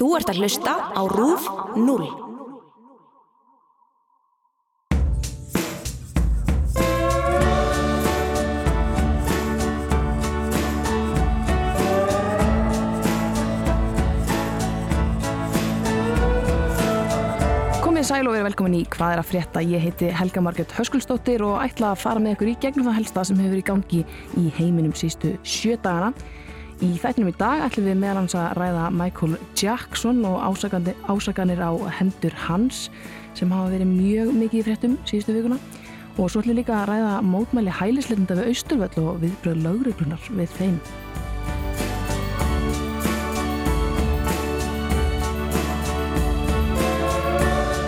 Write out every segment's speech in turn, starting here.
Þú ert að hlusta á RÚF 0. Komið sæl og verið velkomin í Hvað er að frétta? Ég heiti Helga Margret Höskuldsdóttir og ætla að fara með ykkur í gegnum það helsta sem hefur verið í gangi í heiminum sístu sjö dagana. Í þættinum í dag ætlum við meðal hans að ræða Michael Jackson og ásakanir á hendur hans sem hafa verið mjög mikið í fréttum síðustu vikuna. Og svo ætlum við líka að ræða mótmæli hælisleitunda við Austurvöll og viðbröð lögreglunar við þeim.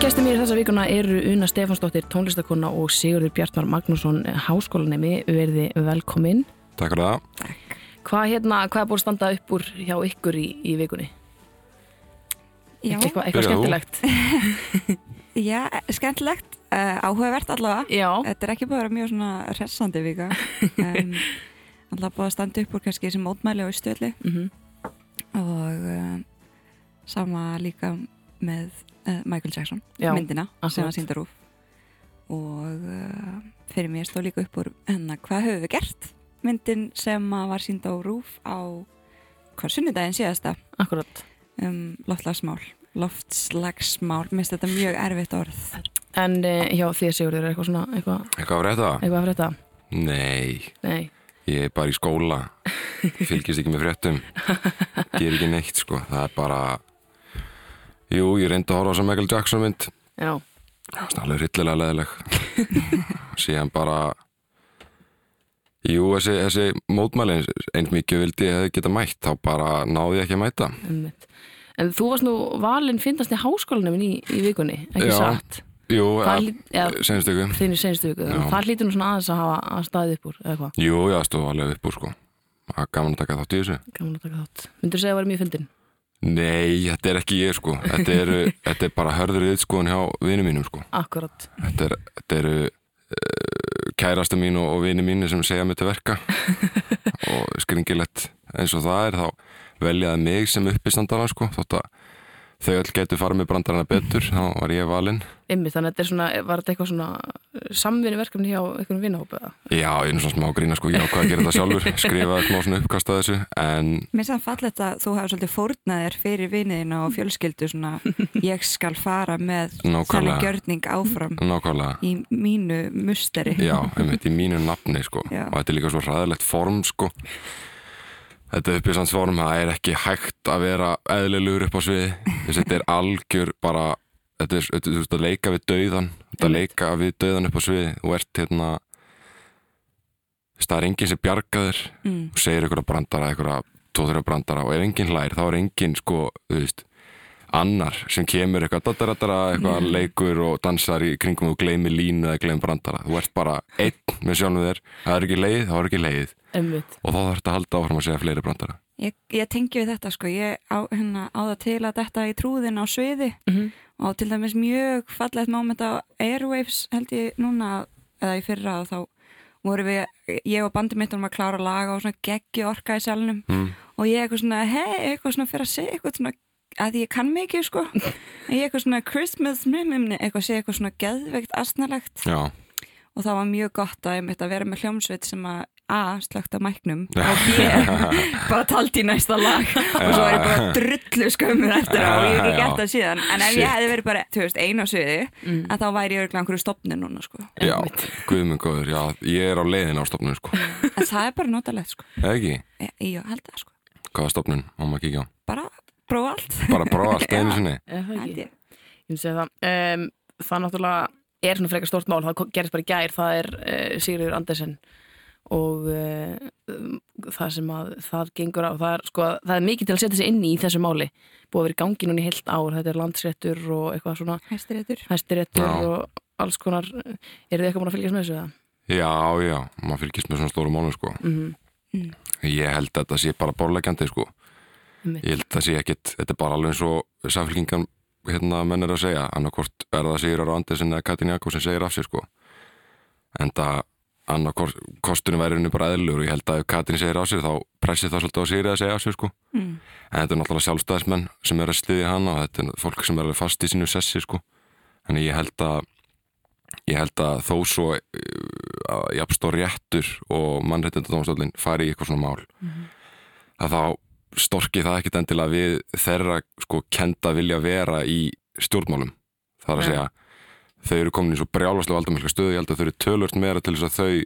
Gæstum mér þessa vikuna eru Una Stefansdóttir, tónlistakonna og Sigurður Bjartmar Magnússon, háskólanemi, verði velkominn. Takk fyrir það. Hvað, hérna, hvað er búin að standa upp úr hjá ykkur í, í vikunni? Já, Eitthvað, eitthvað skemmtilegt? já skemmtilegt, uh, áhugavert allavega. Já, Þetta er ekki búin að vera mjög svona hressandi vika. Um, allavega búin að standa upp úr kannski þessi mótmæli á Ístöðli mm og uh, sama líka með uh, Michael Jackson, Já, myndina sem akkurat. var síndar úr. Og uh, fyrir mér stóð líka upp úr hennar hvað höfum við gert? Myndin sem að var sínd á rúf á hvað sunnudaginn síðasta akkurat. um loftslagsmál loftslagsmál, mér finnst þetta mjög erfitt orð En uh, hjá því Sigurður er eitthvað svona, eitthvað, Eitthvað að frétta? eitthvað að frétta? Nei, Nei, ég er bara í skóla, fylgist ekki með fréttum, ger ekki neitt sko. Það er bara, jú, ég reyndi að horfa á þessa Michael Jackson mynd, já, það var alveg rillilega leðileg. Síðan bara, jú, þessi, þessi mótmæli eins mikið vildi ég hefði geta mætt, þá bara náði ég ekki að mæta. En þú varst nú valinn fyndast í háskólanum í, í vikunni, ekki Já. satt? Jú, Það ja, lít- já. senst ykkur. Þínu senstu Já. það hlýtur nú svona aðeins að hafa að staðið upp úr, eða hvað? Jú, já, stóð alveg upp úr sko. Það er gaman að taka þátt í þessu. Gaman að taka þátt. Myndur segja að vera mjög fyndin? Nei, þetta er ekki ég sko Þetta, eru, þetta er bara hörður ytskoðun hjá vinum mínum sko Akkurat. Þetta, er, eru uh, kærasta mín og, og vini mínu sem segja mér til verka. Og skringilegt eins og það er þá veljaði mig sem uppistandara sko þótt að þau öll getur farið með brandarana betur þá var ég valinn Ymmi, þannig að þetta er svona, var þetta eitthvað svona samvinni verkefni hjá einhvern vinnahópa? eða? Já, nú svona smá grína sko, ég á hvað að gera þetta sjálfur skrifaði smá svona uppkast að þessu en Mér finnst það fallegt að þú hafa svolítið fórnað þér fyrir viniðina og fjölskyldu svona ég skal fara með þannig gjörning áfram nákvæmlega í mínu musteri Já, einmitt í mínu nafni sko Já. og þetta er líka svo hræðilegt form sko Þetta uppisandsform, það er ekki hægt að vera eðlilegur upp á að þetta er algjör bara þetta er, þetta, veist, að leika við dauðan þetta að leika við dauðan upp á sviði. Þú ert hérna það er enginn sem bjargaður mm. og segir einhverja brandara, einhverja tóþurra brandara og ef enginn hlær, þá er enginn sko, þú veist annar sem kemur eitthvað dadaradara, eitthvað leikur og dansar í kringum og gleymi línu eða gleymi brandara. Þú ert bara einn með sjálfum þér. Það er ekki leið, þá er ekki leið Ymmitt. og þá þarf þetta að halda áfram að segja fleiri brandara? Ég, ég tengi við þetta sko. Ég á, hérna, á það til að þetta í trúðin á sviði. Mhm. og til dæmis mjög fallegt moment á Airwaves held ég núna eða í fyrra og þá voru við, ég og bandi mitt um að klára að laga og svona geggi orka í salnum. Mm. og ég eitthvað svona, hei, eitthvað svona fyrir að segja eitthvað svona, að ég kann mikið sko. Ég eitthvað svona Christmas mimimni, eitthvað segja eitthvað svona geðveikt asnalegt. Já, og það var mjög gott að, einmitt, að vera með hljómsveit sem að A, slögt á mæknum og B, bara taldi í næsta lag. Og svo er ég bara drullu skömmur eftir og ég hef ekki gert það síðan. En ef Shit. ég hefði verið bara, þú veist, einu á sviði Mm. að þá væri ég örgulega einhverju stopni núna sko. Já, Einmitt. guðmund góður já, ég er á leiðin á stopnun sko. En það er bara notalegt sko. Eða ekki, ég, ég held það sko, hvaða stopnun, má maður kíkja á? Bara prófa allt. Bara prófa allt einu sinni. Er það held ekki? ég. Segja það. Um, það náttúrulega er svona frekar stort mál, það gerist bara í gær, það er uh, Sigurður Andersen og uh, um, það sem að það gengur á, það er, sko, það er mikið til að setja sig inn í þessu máli, búið að vera í gangi núna í heilt ár, þetta er landsréttur og eitthvað svona Hæstiréttur. Hæstiréttur og alls konar, eru þið eitthvað búin að fylgjast með þessu það? já, já, maður fylgist með svona stóru málum sko. Mm. Ég held að þetta sé bara borlegjandi sko. -hmm. Ég held að það sé ekkit, þetta er bara alveg eins og samfélkingan hérna menn er að segja. Annarkvort er það Sigur Ára Andersen eða Katrin Jakobsen segir af sér sko. En það annar kostunum væri henni bara eðlur og ég held að ef Katrin segir á sér þá pressir það svolítið á sér að segja á sér sko mm. en þetta er náttúrulega sjálfstæðismenn sem er að sliði hana og þetta er fólk sem er alveg fast í sínu sessi sko þannig ég held að ég held að þó svo uh, að jafnstór réttur og mannréttindadómstólinn fari í eitthvað svona mál Mhm. að þá storki það ekkit endilega við þeirra sko kenda vilja vera í stjórnmálum það er að Ja. segja þau eru komin í svo brjálaslega valdamælka stöðu ég held að þau eru tölvört meira til þess að þau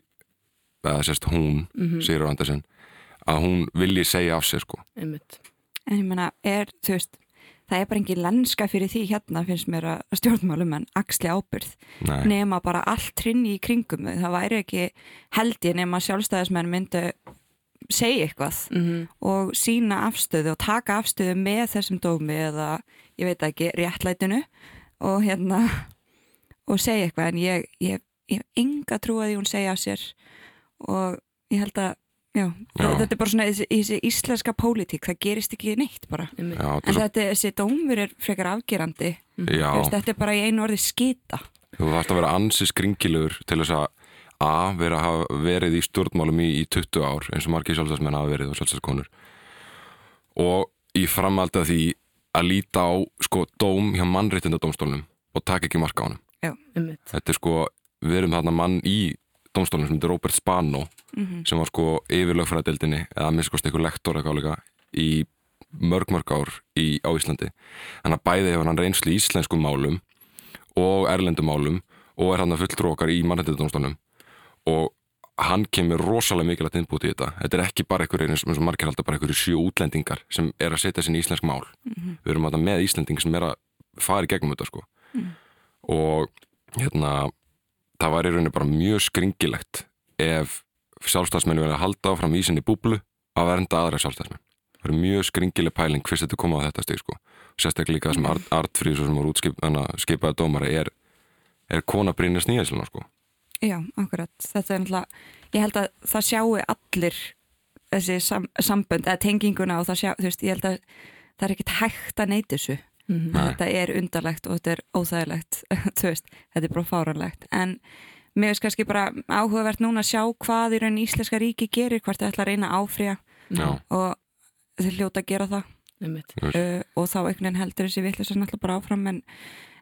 eða sérst hún, Mhm. Sigur Andersen að hún vilji segja af sér sko einmitt En ég meina, er, þú veist, það er bara engin lenska fyrir því hérna finnst mér að stjórnmálum en axli ábyrð Nei. nema bara allt hrinni í kringum það væri ekki held ég nema sjálfstæðismenn myndu segja eitthvað Mhm. og sína afstöðu og taka afstöðu með þessum dómi eða ég veit ekki, réttlætinu og hérna og segja eitthvað en ég, ég, ég hef enga trú að því hún segja af sér. Og ég held að já, Já. þetta er bara svona þessi, þessi íslenska pólitík, það gerist ekki neitt bara. Já, en svo, þetta, þessi dómur er frekar afgerandi. Þú veist, þetta er bara í einu orði skita. Þú þarfst að vera ansi skringilegur til þess að A, vera að hafa verið í stjórnmálum í, í 20 ár eins og margir sjálfstæðismenn hafa verið og sjálfstæðiskonur. Og í framhaldi af því að líta á sko dóm hjá mannréttindadómstólnum og taka ekki marka á honum einmitt. Þetta er sko, við erum þarna mann í dómstólunum sem heitir Robert Spano sem var sko yfirlögfræðdeldinni eða að minnst kosti ykkur lektor eitthvað líka í mörg mörg ár í, á Íslandi. Hann að bæði hefur hann reynslu í íslenskum málum og erlendum málum og er hann að fulltrú okkar í mannrættindadómstólunum og hann kemur rosalega mikilvægt innbúti í þetta. Þetta er ekki bara einhverjir eins eins og margir halda bara einhverjir sjö útlendingar sem er að setja sinni í íslensk mál. Við erum þetta með íslending sem er að fara í gegnum þetta sko og hérna það var í rauninni bara mjög skringilegt ef sjálfstæðsmenn verið að halda áfram í sinni búblu að vernda aðra sjálfstæðsmenn það er mjög skringileg pæling fyrst þetta komað á þetta stig sko sérstaklega líka það sem Art, Artfríð sem voru útskipaði dómari er, er kona Brynja Sníðasluna sko Já, akkurat. Þetta er náttúrulega, ég held að það sjáu allir þessi sam, sambönd eða tenginguna og það sjá, þú veist, ég held að það er ekkit hægt að neyti þessu. Mhm. Nei. Þetta er undarlegt og þetta er óþægilegt, þú veist, þetta er bara fáranlegt. En mér veist kannski bara áhugavert núna að sjá hvað í raun íslenska ríki gerir, hvort þau ætla að reyna að áfrýja Já, og þau hljóta að gera það uh, og þá einhvern veginn heldur þessi vittlisar náttúrulega bara áfram en,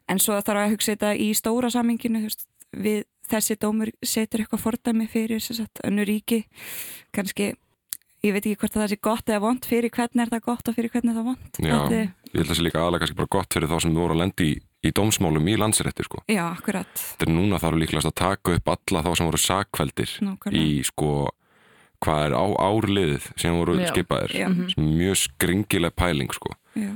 en svo þarf að hugsa þetta í stóra saminginu veist, við þessi dómur setur eitthvað fordæmi fyrir sem sagt, önnu ríki kannski, ég veit ekki hvort að það sé gott eða vond fyrir hvern er það gott og fyrir hvern er það vond já, Þetta ég held að það sé líka aðalega kannski bara gott fyrir þá sem voru að lendi í, í dómsmálum í landsrétti sko. Já, akkurat. Þetta er núna þarf líklegast að taka upp alla þá sem voru sakveldir í sko hvað er á árliðið sem voru Já. skipaðir. Já. Mhm. mjög skringileg pæling sko. Já,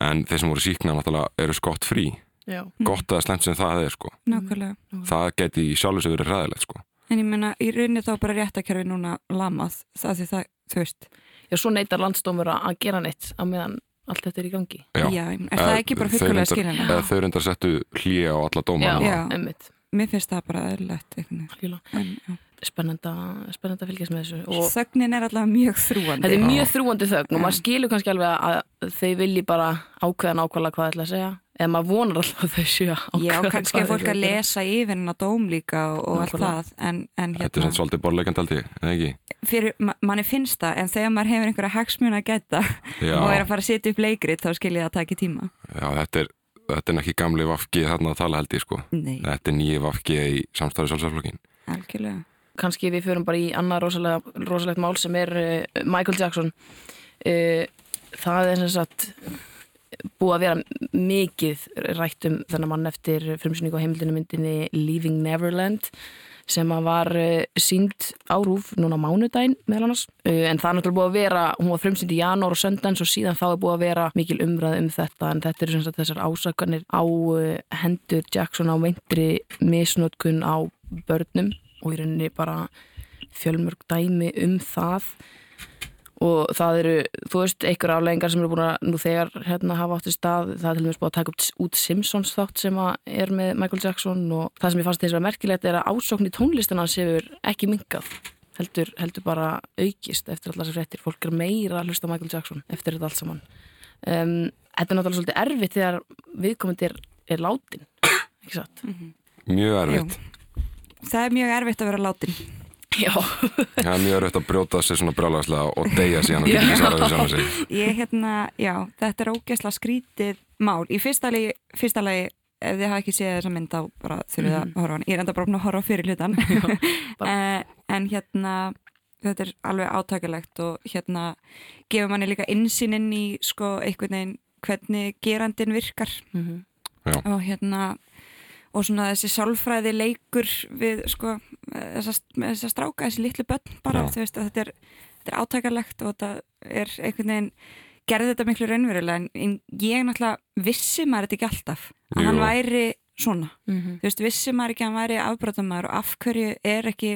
en þeir sem voru síkna náttúrulega eru skott frí já gott eða slemt sem það er sko. Nákvæmlega. Það geti verið ræðilegt sko en ég menna, í rauninni þá bara réttakerfi núna lamað, það því það, þú veist já svo neytar landsdómur að að gera neitt á meðan allt þetta er í gangi Já. já, er það ekki bara fullkulega reyndar- skiljanlega eða þau reyndar settu hlýja á alla dóma já, Já. einmitt mér finnst það bara veginn. Algjörlega. en, já. Spennenda, spennenda að fylgjast með þessu og þögnin er allavega mjög þrúandi þetta er mjög þrúandi þögn og maður skilur kannski alveg að þeir vilji bara ákveða nákvæmlega hvað það ætla að segja eða maður vonar alltaf að þau séu að Já, ákveða kannski er fólk að lesa yfir hennar dóm líka og, og allt það en, en þetta er hérna, svona svolítið borleikand aldrei, eða ekki? fyrir, ma manni finnst það en þegar maður hefur einhverja hagsmun að geta og er að fara að setja upp leikrit að þetta er þetta er ekki gamli vafki þarna að tala held ég sko. Nei, þetta er nýji vafki í samstæðu sjálfsaflokkin algjörlega kannski við förum bara í annað rosalega, rosalegt mál sem er uh, Michael Jackson. Uh, það er sem sagt búið að vera mikið rætt um þennan mann eftir frumsynningu á heimildinu myndinni Leaving Neverland sem að var uh, sínd á rúf núna mánudaginn meðal annars. En það er náttúrulega búið að vera, hún var frumsýnd í janúar og söndans og síðan þá er búið að vera mikil umræð um þetta. En þetta eru þessar ásakanir á hendur Jackson á veintri misnótkun á börnum og í rauninni bara fjölmörg dæmi um það. Og það eru, þú veist, einhver afleggingar sem eru búin að nú þegar hérna hafa átt í stað, það er til dæmis búin að taka upp út Simpsons þátt sem er með Michael Jackson og það sem ég fannst þess að merkilegt er að ásókn í tónlistina séur ekki mingað heldur, heldur bara aukist eftir allar sem fréttir, fólk er meira að hlusta á Michael Jackson eftir þetta allt saman. Um, Þetta er náttúrulega svolítið erfitt þegar viðkomandi er, er látin ekki satt? mjög erfitt það er mjög erfitt að vera látin. Já, Það er mjög rautt að brjóta sér svona brjálagslega og deyja síðan og geta ekki svarað við saman sig. ég hérna, já, þetta er ógeðslega skrítið mál. Í fyrsta lagi, fyrsta lagi ef þið hafa ekki séð þessa mynd þá bara þurfið mm að horfa á hann, ég er enda bara búin að horfa fyrir hlutan Eh, en hérna þetta er alveg átækilegt og hérna gefur manni líka insýn inn í sko einhvern veginn hvernig gerandin virkar. Mhm. Já. og hérna og svona þessi sálfræði leikur við sko þessa, með þessa stráka, þessi litlu börn bara, Já. þú veist að þetta er, þetta er átækarlegt og þetta er einhvern veginn gerði þetta miklu raunverulega en- ég náttúrulega vissi maður þetta ekki alltaf að Jú. hann væri svona Mhm. þú veist, vissi maður ekki að hann væri afbrotamæður og af hverju er ekki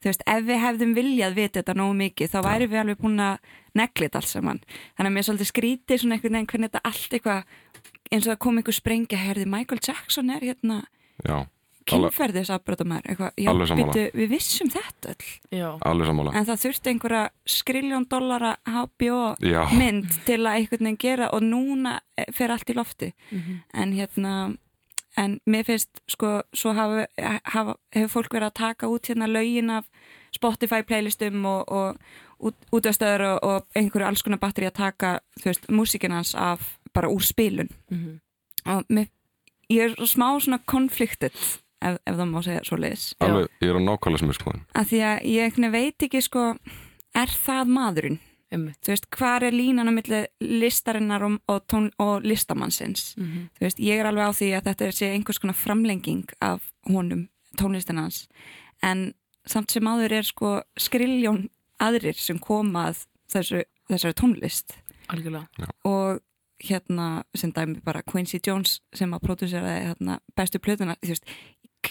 þú veist, ef við hefðum viljað vita þetta nógu mikið, þá væri við alveg búin að negla þetta alls saman, þannig að mér svolítið skrítið svona einhvern veginn hvernig þetta allt eitthvað eins og það kom einhver sprengja, herði Michael Jackson er hérna Já, alveg, kynferðis afbrotamæður, eitthvað, já, Alveg sammála. býtu, við vissum þetta öll, já, alveg sammála. en það þurfti einhverja skriljón dollara HBO Já, mynd til að einhvern veginn gera og núna fer allt í lofti Mhm. en hérna en mér finnst sko svo hafa, hafa, hefur fólk verið að taka út hérna lögin af Spotify playlistum og, og út, útastöður og, og einhverju alls konar batteri að taka þú veist, músikinans af bara úr spilun. Mhm. og mér, ég er smá svona konfliktet ef, ef það má segja svo leiðis alveg, ég er á nákvæmlega sem er skoðin. að því að ég veit ekki sko er það maðurinn? Þú veist, hvar er línan á milli listarinnar og, og, tón, og listamannsins? Mhm. þú veist, ég er alveg á því að þetta sé einhvers konar framlenging af honum, tónlistinans en samt sem áður er sko skriljón aðrir sem koma að þessu, þessari tónlist. Algjörlega. Og hérna sem dæmi bara Quincy Jones sem að pródúseraði hérna, bestu plötuna þú veist,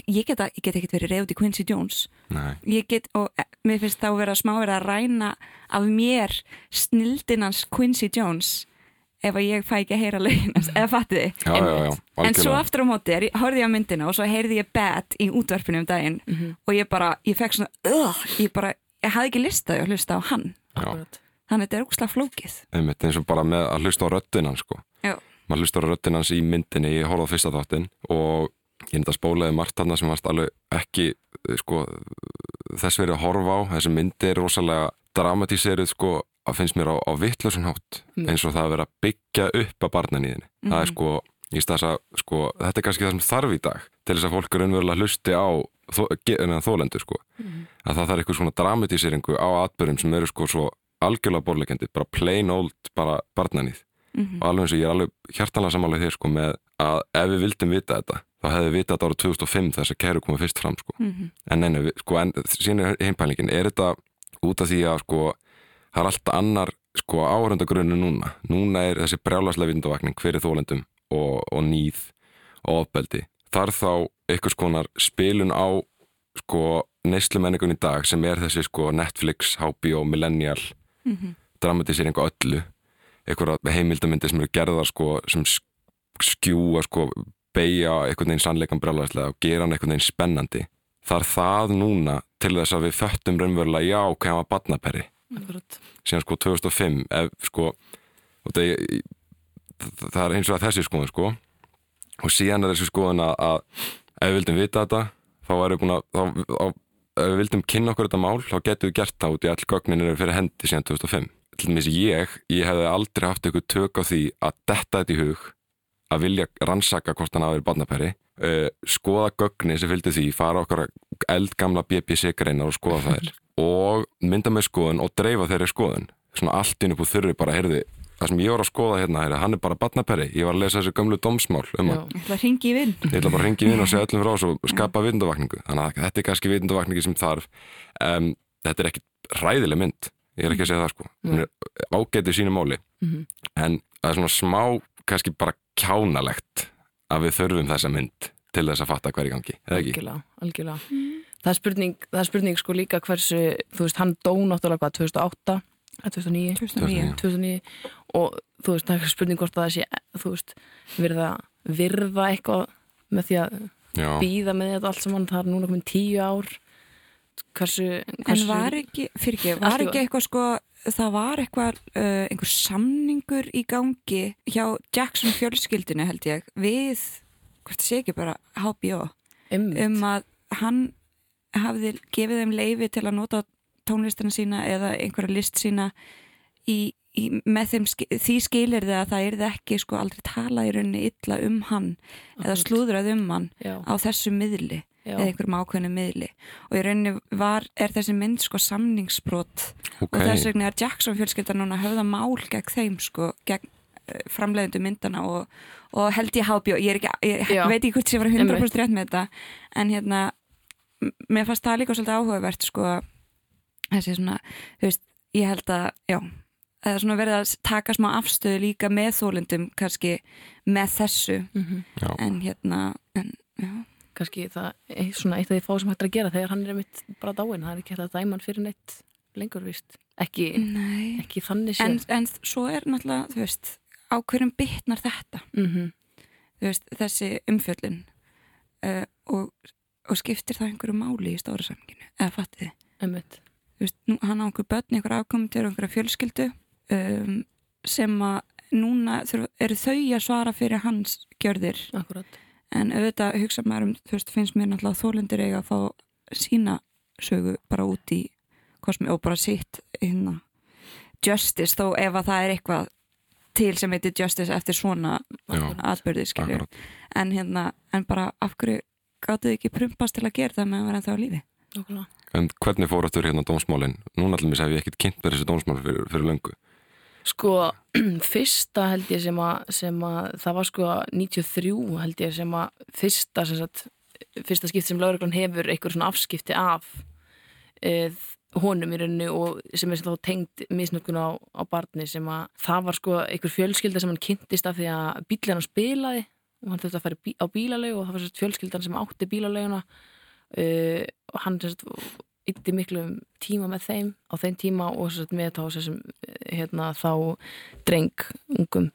ég get, get ekkert verið reyð í Quincy Jones Nei, ég get, og eh, mér finnst þá vera smá verið að ræna af mér snildinans Quincy Jones ef að ég fæ ekki að heyra löginans eða fattu þið já, já, já, en svo aftur á móti horfði ég á myndina og svo heyrði ég Bad í útvarpinu um daginn Mhm. og ég bara, ég fekk svona uh, ég bara, ég hafði ekki listaði að hlusta á hann. Akkurat. Þannig að þetta er úkslega flókið Einmitt, eins og bara með að hlusta á röddinn hans sko. Maður hlusta á röddinn hans í myndinni ég horfði á fyrsta þáttinn og ég enda spólaði margt þarna sem varst alveg ekki sko, þess verið að horfa á þessi myndi er rosalega dramatíserið sko, að finnst mér á, á vittlösun hátt Mm. eins og það að vera að byggja upp að barnaníðinni það er Mhm. sko, í stað þess að sko, þetta er kannski það sem þarf í dag til þess að fólk er raunverulega hlusti á þó, þólendur sko Mhm. að það þarf eitthvað svona dramatíseringu á atbyrjum sem eru sko svo algjörlega borleikendi, bara plain old bara barnanýð mm og alveg eins og ég er alveg hjartanlega samanlega þér sko með að ef við vildum vita þetta þá hefði við vitað þetta árið 2005 þess að kæru komið fyrst fram sko. -hmm. en neina, sko, en síðan heimpælingin er þetta út af því að sko það er alltaf annar sko áhörundagrunni núna, núna er þessi brjálaslega vitundavakning fyrir þólendum og, og nýð og ofbeldi. Þar þá einhvers konar spilun á sko neyslumenningun í dag sem er þessi sko Netflix, HBO, Millennial Mhm. dramatisering á öllu einhverja heimildamindir sem eru gerðar sko sem sk- skjúa sko beigja einhvern veginn sannleikan brjálæðislega og gera hann einhvern veginn spennandi það er það núna til þess að við föttum raunverulega já, hvað hann var badnaperri Akkurat. síðan sko 2005 ef sko það, það, er eins og að þessi skoðun sko og síðan er þessi skoðun að, ef við vildum vita þetta þá að þá, þá, ef við vildum kynna okkur þetta mál þá getum við gert það út í all gögnin eru fyrir hendi síðan 2005 til dæmis ég, ég hefði aldrei haft eitthvað tök á því að detta þetta í hug að vilja rannsaka hvort hann hafi verið barnapæri uh, skoða gögni sem fylgdi því fara okkar eldgamla BBC-greinar og skoða þær. Og mynda með skoðun og dreifa þeirri skoðun. Svona allt inn upp úr þurri bara heyrði það sem ég var að skoða hérna, heyrði, hann er bara barnapæri ég var að lesa þessi gömlu dómsmál um að Ég ætla að ringi í vinn ég ætla bara að ringi inn og segja öllum frá þessu og skapa vitundavakningu. Þannig að þetta er kannski vitundavakningi sem þarf um, þetta er ekkit ræðileg mynd. Ég er ekki að segja það sko. Hún er ágætið sínu máli. Mhm. en það er svona smá kannski bara kjánalegt að við þurfum þessa mynd til þess að fatta hver í gangi, eða ekki? algjörlega, algjörlega. Það, er spurning, það er spurning sko líka hversu þú veist, hann dó náttúrulega hvað, 2008 eða 2009, 2009 2009 og þú veist, það er spurning hvort að það sé þú veist, virða, virða eitthvað með því að Já, býða með þetta allt saman, það er núna komin tíu ár. Hversu, En hversu var ekki, fyrir ekki, var ekki eitthvað sko, það var eitthvað, uh, einhver samningur í gangi hjá Jackson fjölskyldinu held ég, við, hvort það sé ekki bara HBO, einmitt, um að hann hafði gefið þeim leifi til að nota tónlistina sína eða einhverja list sína í, í, með þeim, því skilir þið að það er ekki sko aldrei talað í rauninni illa um hann eða Akkurat. slúðrað um hann Já, á þessu miðli já, eða einhverjum ákveðinu miðli. Og í rauninni var, er þessi mynd sko samningsbrot. Ok, og þess vegna er Jackson fjölskylda núna höfða mál gegn þeim sko, gegn uh, framleiðendu myndana og, og held ég hábjó, ég, er ekki, ég Já. veit ekki hvort ég var 100% rétt með þetta en hérna mér fannst það líka svolítið áhugavert sko, þessi svona, þú veist ég held að, já það er svona verið að taka smá afstöðu líka með þólundum kannski með þessu. Mhm. já, en hérna, en, já. Kannski það er svona eitt af því fá sem hægt að gera þegar hann er einmitt bara dáinn, það er ekki hægt að dæma hann fyrir neitt lengur víst, ekki, Nei. ekki þannig En, séð. En svo er náttúrulega, þú veist á hverjum bitnar þetta? Mhm. þú veist, þessi umfjöllun uh, og, og skiptir það einhverju máli í stóra samkinu eða fattið þið, einmitt, þú veist, nú, hann á einhver börn einhver afkomendur og einhverja fjölskyldu um, sem að núna þurfa, eru þau að svara fyrir hans gjörðir, akkurat. En auðvitað hugsa maður um, þú veist, finnst mér náttúrulega þólendur eiga að fá sína sögu bara út í kosmi og bara sitt hérna. Justice, þó ef að það er eitthvað til sem heitir justice eftir svona atbyrði, skilju en hérna, en bara af hverju gáttu þið ekki prumpast til að gera það með að vera ennþá á lífi? Nákvæmlega. En hvernig fór aftur hérna dómsmálin? Núna allir mér hef ég ekkert kynnt með þessi dómsmál fyrir, fyrir löngu. Sko, fyrsta held ég sem að, sem að það var sko 93 held ég sem að fyrsta, sem sagt, fyrsta skipti sem lauruglan hefur einhver svona afskipti af e, honum í rauninni og sem er þá tengd misnökkun á, á barni sem að það var sko einhver fjölskylda sem hann kynntist af því að hann spilaði og hann þurfti að fara á bílalegu og það var sérst fjölskyldan sem átti bílaleguna uh, og hann sérst ytti miklu tíma með þeim á þeim tíma og sérst með þá þessum hérna þá dreng ungum.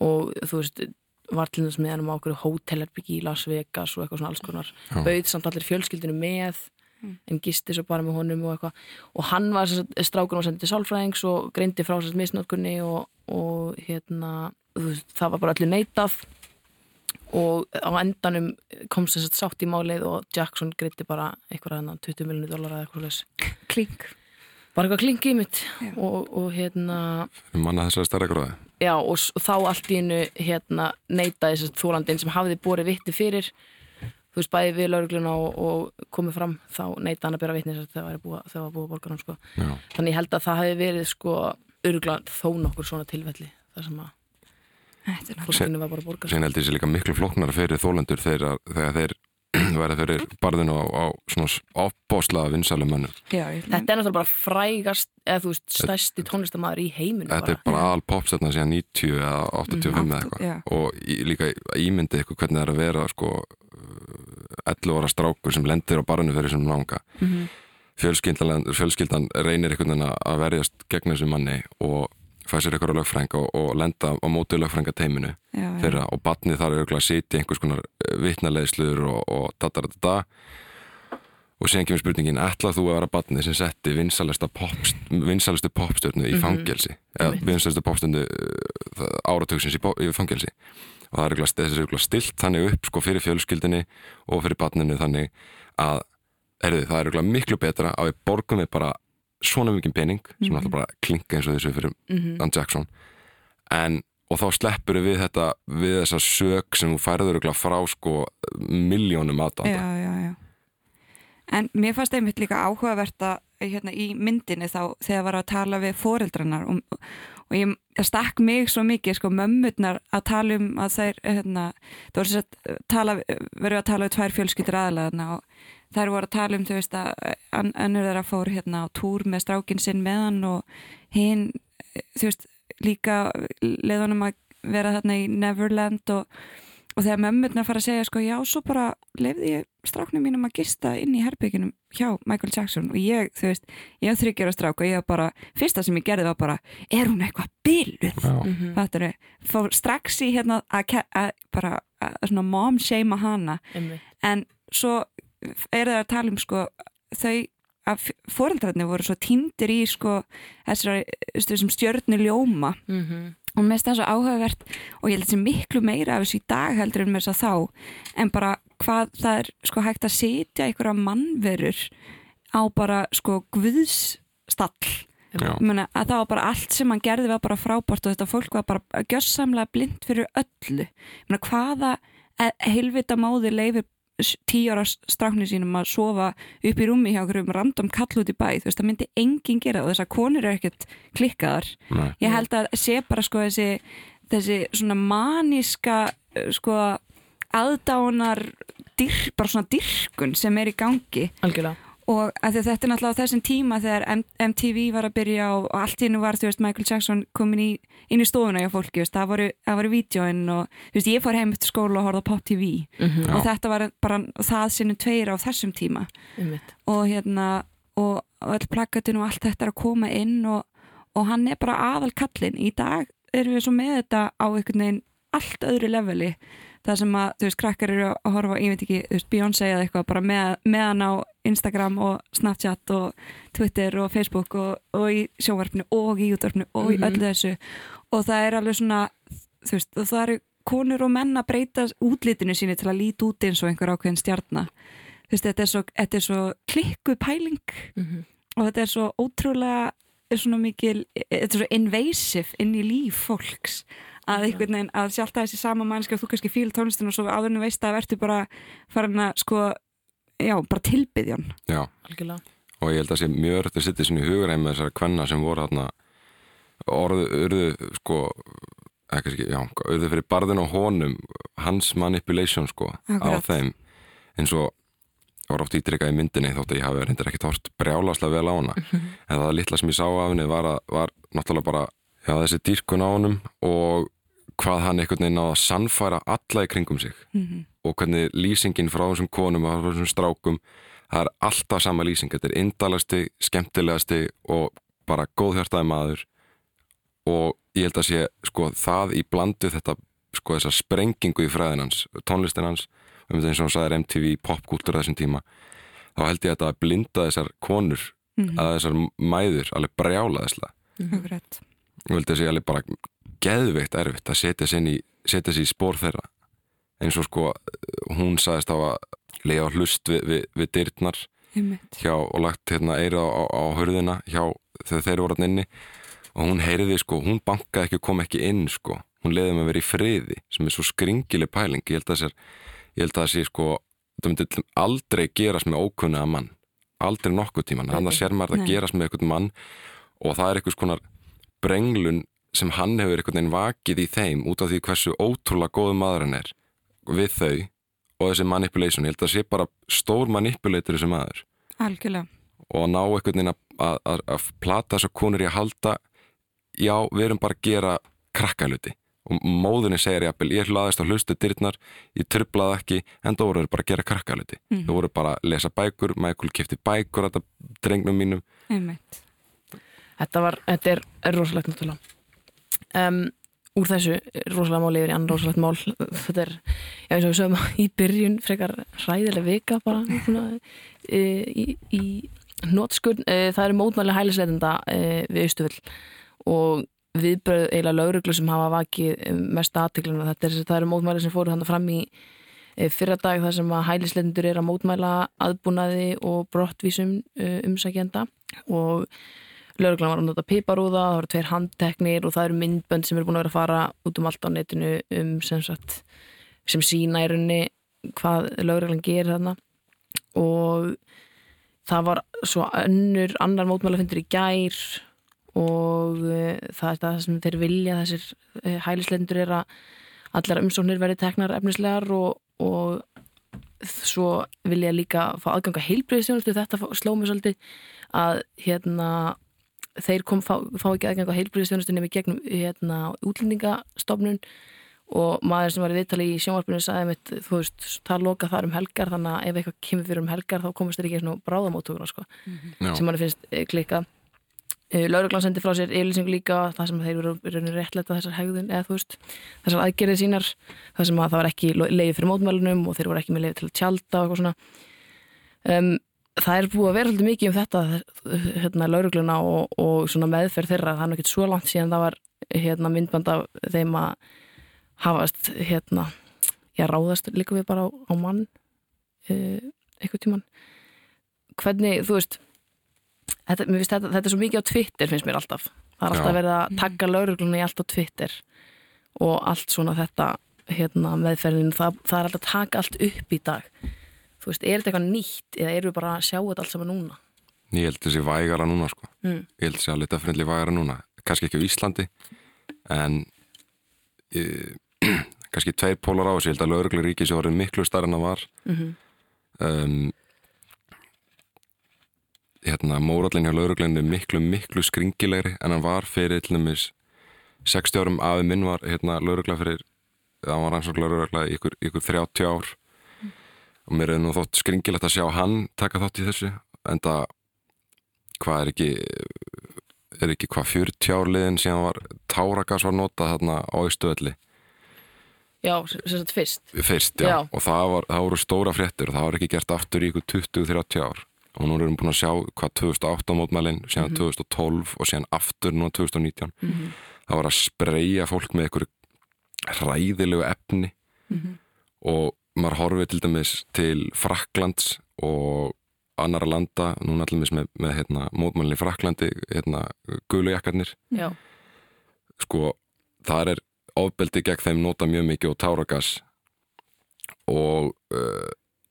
Og þú veist var til þess með hann á okkur hótelherbyggi í Las Vegas og eitthvað svona alls konar. Já. bauð samt allir fjölskyldinu með en gisti svo bara með honum og eitthvað. Og hann var sérst, strákur og sendið sálfræðings og greindi frá sérst misnótkunni og, og hérna það var bara allir neitað og á endanum kom sem sagt sátt í málið og Jackson greiti bara eitthvað hérna 20 miljonir dólar eða eitthvað slags klink. Bara eitthvað klingi í mitt. Og, og hérna Manna þessari stærra gróði. já og, þá allt í hennu hérna neitaði þess að þólandin sem hafði borið vitti fyrir. Þú veist bæði við laurugluna og, og komið fram þá neitaði hann að bera vitni þegar var búið, þegar var búið borgarum sko. Já, þannig ég held að það hefði verið sko örugla þó nokkur svona tilfelli þar sem að Þetta er var bara að borga síðan held ég sé líka miklu flóknar fyrir þólendur þegar, þegar þeir verða fyrir barðinu á, á svona ábóðslaða vinsalum mönnum. Þetta er náttúrulega bara frægast eða þú veist stærsti tónlistamæður í heiminu Þetta er bara aðal popstætna síðan 90 eða 85 eða eitthvað. Og í, líka ímyndið eitthvað hvernig það er að vera sko uh, 11 ára strákur sem lendir á barðinu fyrir sem langa. Mhm. fjölskyldan, fjölskyldan reynir einhvern veginn að verjast gegn þessu manni og fæ sér eitthvað lögfrænga og, og lenda á móti lögfrænga teiminu já, já. þeirra og batnið þar er auðvitað að sitja einhvers konar vitnaleðslur og, og dataratata og síðan kemur spurningin ætlað þú að vera batnið sem setti vinsalesta popst, vinsalestu popstjörnu í Mhm. fangelsi eða Einmitt. vinsalestu popstjörnu áratugsins í, bo- í fangelsi og það er auðvitað stilt þannig upp sko fyrir fjölskyldinni og fyrir batninu þannig að erðu, það er auðvitað miklu betra að við borgum við bara svona mikið pening sem Mhm. náttúrulega bara klinka eins og þessu fyrir Mhm. Dan Jackson en, og þá sleppur við þetta við þessa sög sem þú færður frá sko miljónum aðdanda já, já. En mér fannst einmitt líka áhugavert að hérna, í myndinni þá þegar var að tala við foreldrarnar og, og ég, stakk mig svo mikið sko mömmurnar að tala um að þær hérna, það voru sett tala, verið að tala um tvær fjölskyldur aðalega og þær voru að tala um þú veist að an, annur þeirra fór hérna á túr með strákin sinn með hann og hinn þú veist líka leðunum að vera þarna í Neverland og og þegar mömmurnar fara að segja sko já, svo bara lefði ég stráknum mínum að gista inn í herbygginum hjá Michael Jackson og ég, þú veist, ég hef þryggjara strák og ég hef bara, fyrsta sem ég gerði var bara er hún eitthvað bylluð? Mhm. Fattur fór strax í hérna að, að bara að svona mom shame hana Einmitt. en svo er það að tala um sko þau að fóreldrarnir voru svo týndir í sko þessar, stjörnu ljóma Mhm. og mér finnst það svo áhugavert og ég held þessi miklu meira af þessu í dag heldur en með þess að þá en bara hvað það er sko hægt að setja einhverja mannverur á bara sko guðsstall Já. Mena, að það var bara allt sem hann gerði var bara frábært og þetta fólk var bara gjössamlega blind fyrir öllu Mena, hvaða e- heilvita móði leifir s- tíu ára stráknir sínum að sofa upp í rúmi hjá einhverjum random kall út í bæ þú veist það myndi enginn gera og þessar konur er ekkert klikkaðar. Nei. ég held að sé bara sko þessi þessi svona maníska eh, sko aðdánar dyr, bara svona dyrkun sem er í gangi. Algjörlega og þetta er náttúrulega á þessum tíma þegar M MTV var að byrja og, og allt í hennu var, þú veist, Michael Jackson komin í, inn í stofuna hjá fólki, veist, það voru, það voru vídjóin og, þú veist, ég fór heim eftir skóla og horfði á Pop TV Mhm. og þetta var bara það sinnum tveir á þessum tíma. Einmitt. og hérna, og, og öll plakatinn og allt þetta er að koma inn og, og hann er bara aðal kallinn í dag erum við svo með þetta á einhvern veginn allt öðru leveli það sem að, þú veist, krakkar eru að horfa ég veit ekki, þú veist, Beyoncé eða eitthvað bara með, með hann á Instagram og Snapchat og Twitter og Facebook og, og í sjónvarpinu og í útvarpinu og í Mhm. öllu þessu og það er alveg svona þú veist, það eru konur og menn að breyta útlitinu síni til að líti út eins og einhver ákveðin stjarnar þú veist, þetta er svo, þetta er svo klikku pæling Mhm. og þetta er svo ótrúlega er svona mikil, þetta er svo invasive inn í líf fólks að einhvern veginn, að sjálf það þessi sama mannski og þú kannski fíl tónlistin og svo áðurinn veist að verður bara farin að sko já, bara tilbyðjón Já, algjörlega. Og ég held að sé mjög öll að setja sinni hugur með þessar kvenna sem voru þarna orðu, urðu sko ekki, ekki, já, urðu fyrir barðin á honum hans manipulation sko Akkurat. á þeim. Eins og var oft ítrykkað í myndinni þótt að ég hafi reyndar ekki tórt brjálaslega vel á hana. En það litla sem ég sá af henni var, að, var náttúrulega bara já, þessi dýrkun á honum og hvað hann einhvern veginn náða að sannfæra alla í kringum sig Mhm. og hvernig lýsingin frá þessum konum og frá þessum strákum það er alltaf sama lýsing þetta er indalasti, skemmtilegasti og bara góðhjartaði maður og ég held að sé sko það í blandu þetta sko þessa sprengingu í fræðin hans tónlistin hans, um eins og hann sagði MTV popkúltur þessum tíma þá held ég að þetta að blinda þessar konur Mhm. að þessar mæður alveg brjálaðislega Akkurat. og held að sé alveg bara geðveikt erfitt að setja inn í í spór þeirra. Eins og sko hún sagðist á að lega hlust við, við, við Einmitt. hjá, og lagt hérna eira á, á, á hörðina hjá þegar þeir voru hann inni. Og hún heyrði sko, hún bankaði ekki og kom ekki inn sko, hún leiði með að vera í friði sem er svo skringileg pæling. Ég held að sér, ég held að það sé sko það myndi aldrei gerast með ókunnaða mann. Aldrei nokkuð tíman þannig að sér maður Nei. gerast með einhvern mann og það er einhvers konar brenglun sem hann hefur einhvern veginn vakið í þeim út af því hversu ótrúlega góðu maður hann er við þau og þessi manipulation, ég held að sé bara stór manipulator þessi maður Algjörlega. og að ná einhvern veginn að, að, að, að plata þessar konur í að halda já, við erum bara að gera krakkaluti og móðunni segir jafnvel, ég hlaðist á hlustu dyrnar ég trublaði ekki, en það voru bara að gera krakkaluti Mhm. þau voru bara að lesa bækur Michael kefti bækur þetta drengnum mínum Einmitt. Þetta, var, þetta er, er rosalegt náttúrulega um, Úr þessu rosalega mál yfir í annan rosalegt mál. Þetta er, já eins og við sögum í byrjun frekar hræðileg vika bara svona, e, í, í nótskun, e, það eru mótmæli hælisleitenda e, við Austufull og viðbröð eiginlega lauruglu sem hafa vakið mest aðtikluna þetta er, það eru mótmæli sem fóru þannig fram í fyrra dag þar sem að hælisleitendur er að mótmæla aðbúnaði og brottvísum umsækjenda. Og Lörglan var að nota piparúða, það voru tveir handteknir og það eru myndbönd sem eru búin að vera að fara út um allt á netinu um sem sagt sem sína í rauninni hvað lögreglan gerir þarna. Og það var svo önnur annar mótmálafundur í gær og uh, það er það sem þeir vilja þessir uh, hælislendur er að allar umsóknir verði teknar efnislegar og, og svo vilja líka fá aðganga heilbriðstjónustu þetta sló mig svolítið að hérna þeir kom, fá, fá ekki aðgang á heilbriðstjónustunni með gegnum hérna, útlendingastofnun og maður sem var í viðtali í sjónvarpinu sagði mitt, þú veist, það loka þar um helgar þannig að ef eitthvað kemur fyrir um helgar þá komast þeir ekki svona bráðamóttuguna sko, Já. sem mann finnst e, klikkað Lauruglan sendi frá sér yfirlýsingu líka það sem þeir eru raunir réttlega þessar hegðun eða þú veist, þessar aðgerðið sínar það sem að það var ekki leiði fyrir mótmælunum og þeir voru ekki með leiði til að tjálta og eitthvað svona. Um, það er búið að vera svolítið mikið um þetta hérna laurugluna og, og svona meðferð þeirra, það er náttúrulega svo langt síðan það var hérna myndband af þeim að hafast hérna, já ráðast líka við bara á, á mann uh, einhvern tíman hvernig, þú veist þetta, mér finnst þetta, þetta er svo mikið á Twitter finnst mér alltaf. Það er alltaf Já. verið að tagga lauruglunni í allt á Twitter og allt svona þetta hérna, meðferðin, það, það er alltaf að taka allt upp í dag þú veist, er þetta eitthvað nýtt eða erum við bara að sjá þetta allt saman núna? Ég held þessi vægara núna sko. Mm. Ég held þessi að lita frendli vægara núna. Kannski ekki á Íslandi En e, Kannski tveir pólar á þessu. Ég held að lögreglu ríki sem voru miklu starf en það var. Mm um, Hérna Mórallin hjá lögreglunni er miklu miklu skringilegri En hann var fyrir til dæmis 60 árum. Afi minn var hérna lögregla fyrir Það var rannsókn lögregla í ykkur, ykkur 30 ár Og mér er nú þótt skringilegt að sjá hann taka þátt í þessu En það hvað er ekki er ekki hvað 40 ár liðin síðan var táragas var notað þarna á Ístöðli Já, sem sem sagt fyrst. Fyrst, já, Já. og það, var, það voru stóra fréttir og það var ekki gert aftur í ykkur 20-30 ár. Og nú erum við búin að sjá hvað 2008 mótmælin, síðan 2012 og síðan aftur núna 2019 það var að spreyja fólk með ykkur hræðilegu efni. Og maður horfið til dæmis til Fraklands og annara landa, núna allir með, með hérna, mótmælinn í Fraklandi hérna, gulujakkarnir Já, sko, þar er ofbeldi gegn þeim nota mjög mikið og táragas. Og uh,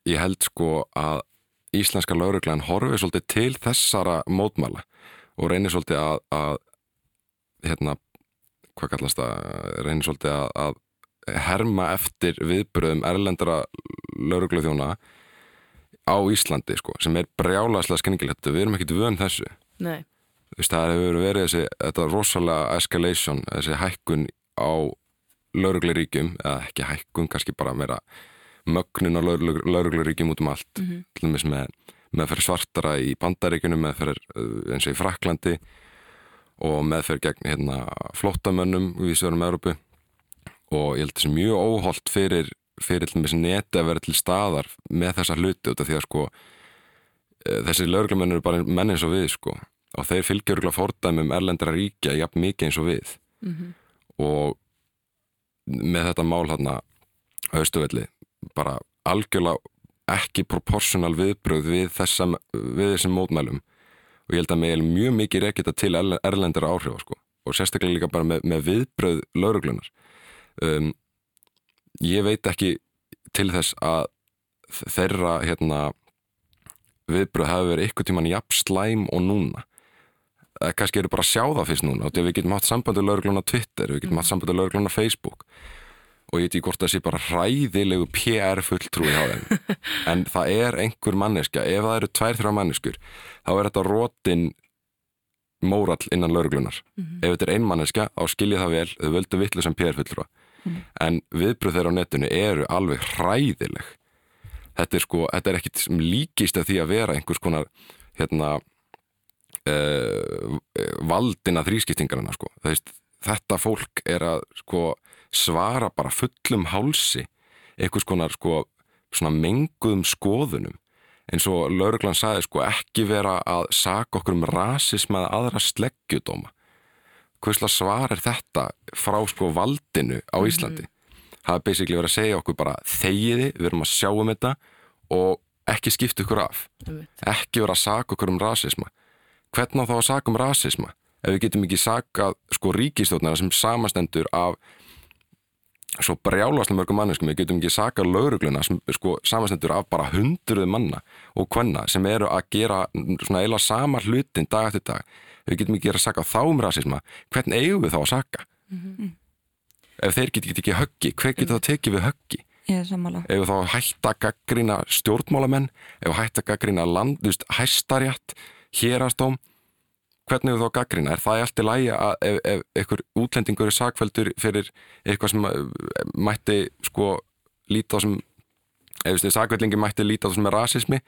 ég held sko að íslenska lauruglan horfið svolítið til þessara mótmæla og reynir svolítið að, að hérna, hvað kallast það? Reynir svolítið að, að herma eftir viðbröðum erlendara laurugluþjóna á Íslandi sko, sem er brjálaslega skenningilegt við erum ekkit vön þessu. Veist, það hefur verið þessi, þetta rosalega escalation, þessi hækkun á laurugluríkjum, eða ekki hækkun, kannski bara meira mögnun á laurugluríkjum út um allt, Mhm. til dæmis með, meðferð svartara í bandaríkjunum, meðferð uh, eins og í Fraklandi og meðferð gegn hérna, flottamönnum við sverum Európu og ég held þessi mjög óholt fyrir, fyrir dæmis neti að vera til staðar með þessa hluti út af því að sko eh, þessi lauruglumenn eru bara menn eins og við sko. Og þeir fylgja örgulega fordæmum erlendra ríkja jafn mikið eins og við. Mhm. og með þetta mál hérna austuvelli bara algjörlega ekki proportional viðbröð við, þessa, við þessum mótmælum. Og ég held að mig er mjög mikið reykita til erle- erlendra áhrifa sko. Og sérstaklega líka bara með, með viðbröð lauruglunar um, ég veit ekki til þess að þeirra hérna viðbröð hafi verið ykkur tíman jafn slæm og núna. Kannski eru bara að sjá það fyrst núna að við getum hatt sambandi lauruglun á Twitter við getum hatt sambandi lauruglun á Facebook og ég veit ekki hvort það sé bara hræðilegu PR fulltrúi hjá þeim. En það er einhver manneskja ef það eru tvær þrjá manneskur þá er þetta rótin mórall innan lauruglunar ef þetta er ein manneskja þá skilja það vel þau völdu vitlu sem PR fulltrúa en viðbröð þeirra á netinu eru alveg hræðileg. Þetta er sko, þetta er ekkit sem líkist af því að vera einhvers konar hérna uh, valdina þrískiptingarna sko. Veist, þetta fólk er að sko, svara bara fullum hálsi einhvers konar sko, menguðum skoðunum. Eins og lauruglan sagði sko, ekki vera að saka okkur um rasism eða aðra sleggjudóma hversla svar er þetta frá sko valdinu á Íslandi? Það er basically verið að segja okkur bara þegiði, við erum að sjá um þetta og ekki skipta ykkur af. Einmitt. ekki vera að saka okkur um rasisma. Hvernig á þá að saka um rasisma? Ef við getum ekki sakað sko ríkistjóðnara sem samastendur af svo brjálaslega mörgum manneskum við getum ekki sakað laurugluna sem sko samastendur af bara hundruð manna og hvenna sem eru að gera svona eila sama hlutin dag eftir dag við getum ekki að saka þá um rasisma hvernig eigum við þá að saka? Ef þeir get ekki höggi hver getur það tekið við höggi? Ef þá hætta að gaggrina stjórnmálamenn ef hætta að gaggrina land, þú veist, hæstarjætt hérastóm hvernig við þá gaggrina, er það allt í lægi að ef, ef einhver útlendingur er sakveldur fyrir eitthvað sem eh, mætti sko líta á sem ef þú veist, sakveldingi mætti líta á sem er rasismi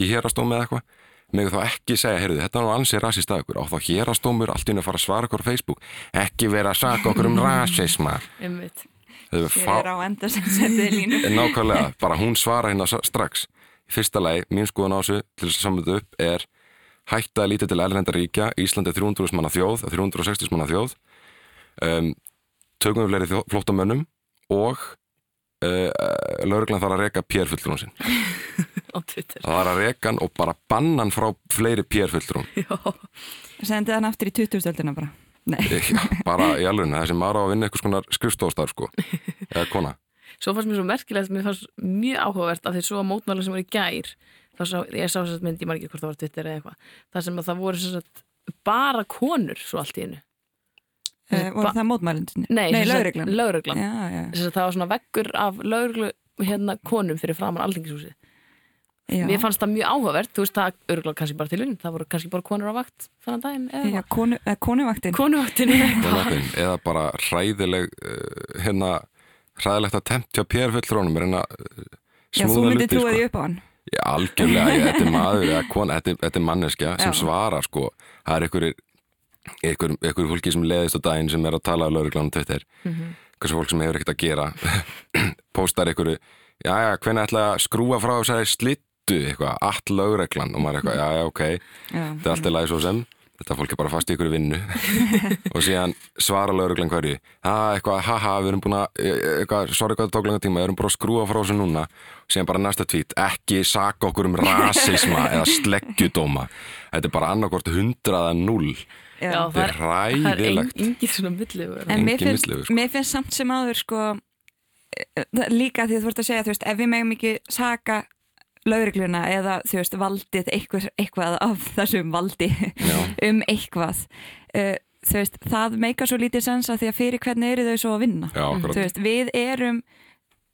í hérastómi eða eitthvað með þá ekki segja, heyrðu, þetta er nú ansið rasist að ykkur og þá hérastómur allt einu að fara að svara okkur á Facebook ekki vera að saka okkur um rasisma. Þau er á enda sem setið línu. Nákvæmlega, bara hún svara hérna strax. Fyrsta lagi, mín skoðun á þessu til þess að samvöldu upp er hætta að líta til erlenda ríkja, Ísland er 300 manna þjóð, 360 manna þjóð um, tökum við fleiri flóttamönnum og uh, lauruglan þarf að reka pérfullrún sinn á Twitter. Það þarf að reka hann og bara banna hann frá fleiri pérfullrún Sendi hann aftur í 2000-öldina bara. Nei, bara í alveg þessi maður á að vinna eitthvað svona skrifstofstar sko. Eða kona. Svo fannst mér svo merkilegt, mér fannst mjög áhugavert að þeir svo að mótmæla sem voru í gær þá sá, ég sá þess að mynd, ég margir hvort það var Twitter eða eitthvað, það sem að það voru sem sagt, bara konur svo allt í hennu uh, voru það mótmælindinni? Nei, sagt, lögreglan. lögreglan. Já, já, Sem sagt, það var svona veggur af lögreglu hérna konum fyrir framann alþingishúsið já. Mér fannst það mjög áhugavert, þú veist það örgulega kannski bara til vinn, það voru kannski bara konur á vakt þannig daginn eða? Já, konu, eh, konuvaktin. Konuvaktin eða? Bara hræðileg uh, hérna hræðilegt að temptja pérfullrónum er hérna uh, Já, þú myndir trúa því upp á hann. Já, algjörlega, ég, þetta er maður eða kona, þetta, er- þetta er manneskja sem Já. svarar sko, það er einhverjir einhver, einhver fólki sem leðist á daginn sem er að tala á lauruglanum Twitter. Mhm. hversu fólk sem hefur ekkert að gera. Postar einhverju já, já, hvernig ætla að skrúa frá segja slittu eitthvað, all lauruglan og maður er eitthvað, já, já, ok, Já. þetta er alltaf læg svo sem þetta fólk er bara fast í ykkur vinnu. Og síðan svara lauruglan hverju það eitthvað, haha, við erum búin að e- eitthvað, sorry hvað það tók langa tíma, við erum bara að skrúa frá þessu núna. Og síðan bara næsta tvít, ekki saka okkur um rasisma eða sleggjudóma. Þetta er bara annarkvort hundraða null þetta er það er engin svona milliður En mér Engin finnst, sko. mér finnst samt sem áður sko það- líka því þú ert að segja þú veist, ef við megum ekki saka laurugluna eða þú veist valdið eitthvað, eitthvað af þessum valdi um eitthvað. Uh, þú veist, það meika svo lítið sens að því að fyrir hvernig eru þau svo að vinna? Já, þú veist, við erum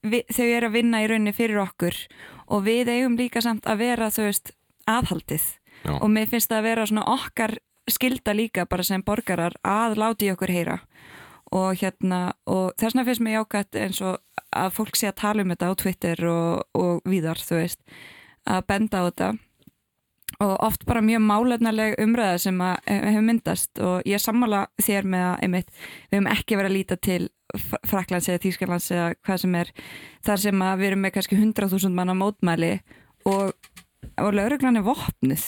við, þau eru að vinna í rauninni fyrir okkur og við eigum líka samt að vera þú veist, aðhaldið. Já. og mér finnst það að vera svona okkar skilda líka bara sem borgarar að láti okkur heyra og hérna og þess vegna finnst mér jákvæmt eins og að fólk sé að tala um þetta á Twitter og, og víðar, þú veist að benda á þetta. Og oft bara mjög málefnarleg umræða sem að hefur myndast. Og ég sammála þér með að einmitt, við höfum ekki verið að líta til Fraklands eða Tískalands eða hvað sem er þar sem að við erum með kannski 100.000 manna mótmæli og, og lauruglan er vopnuð.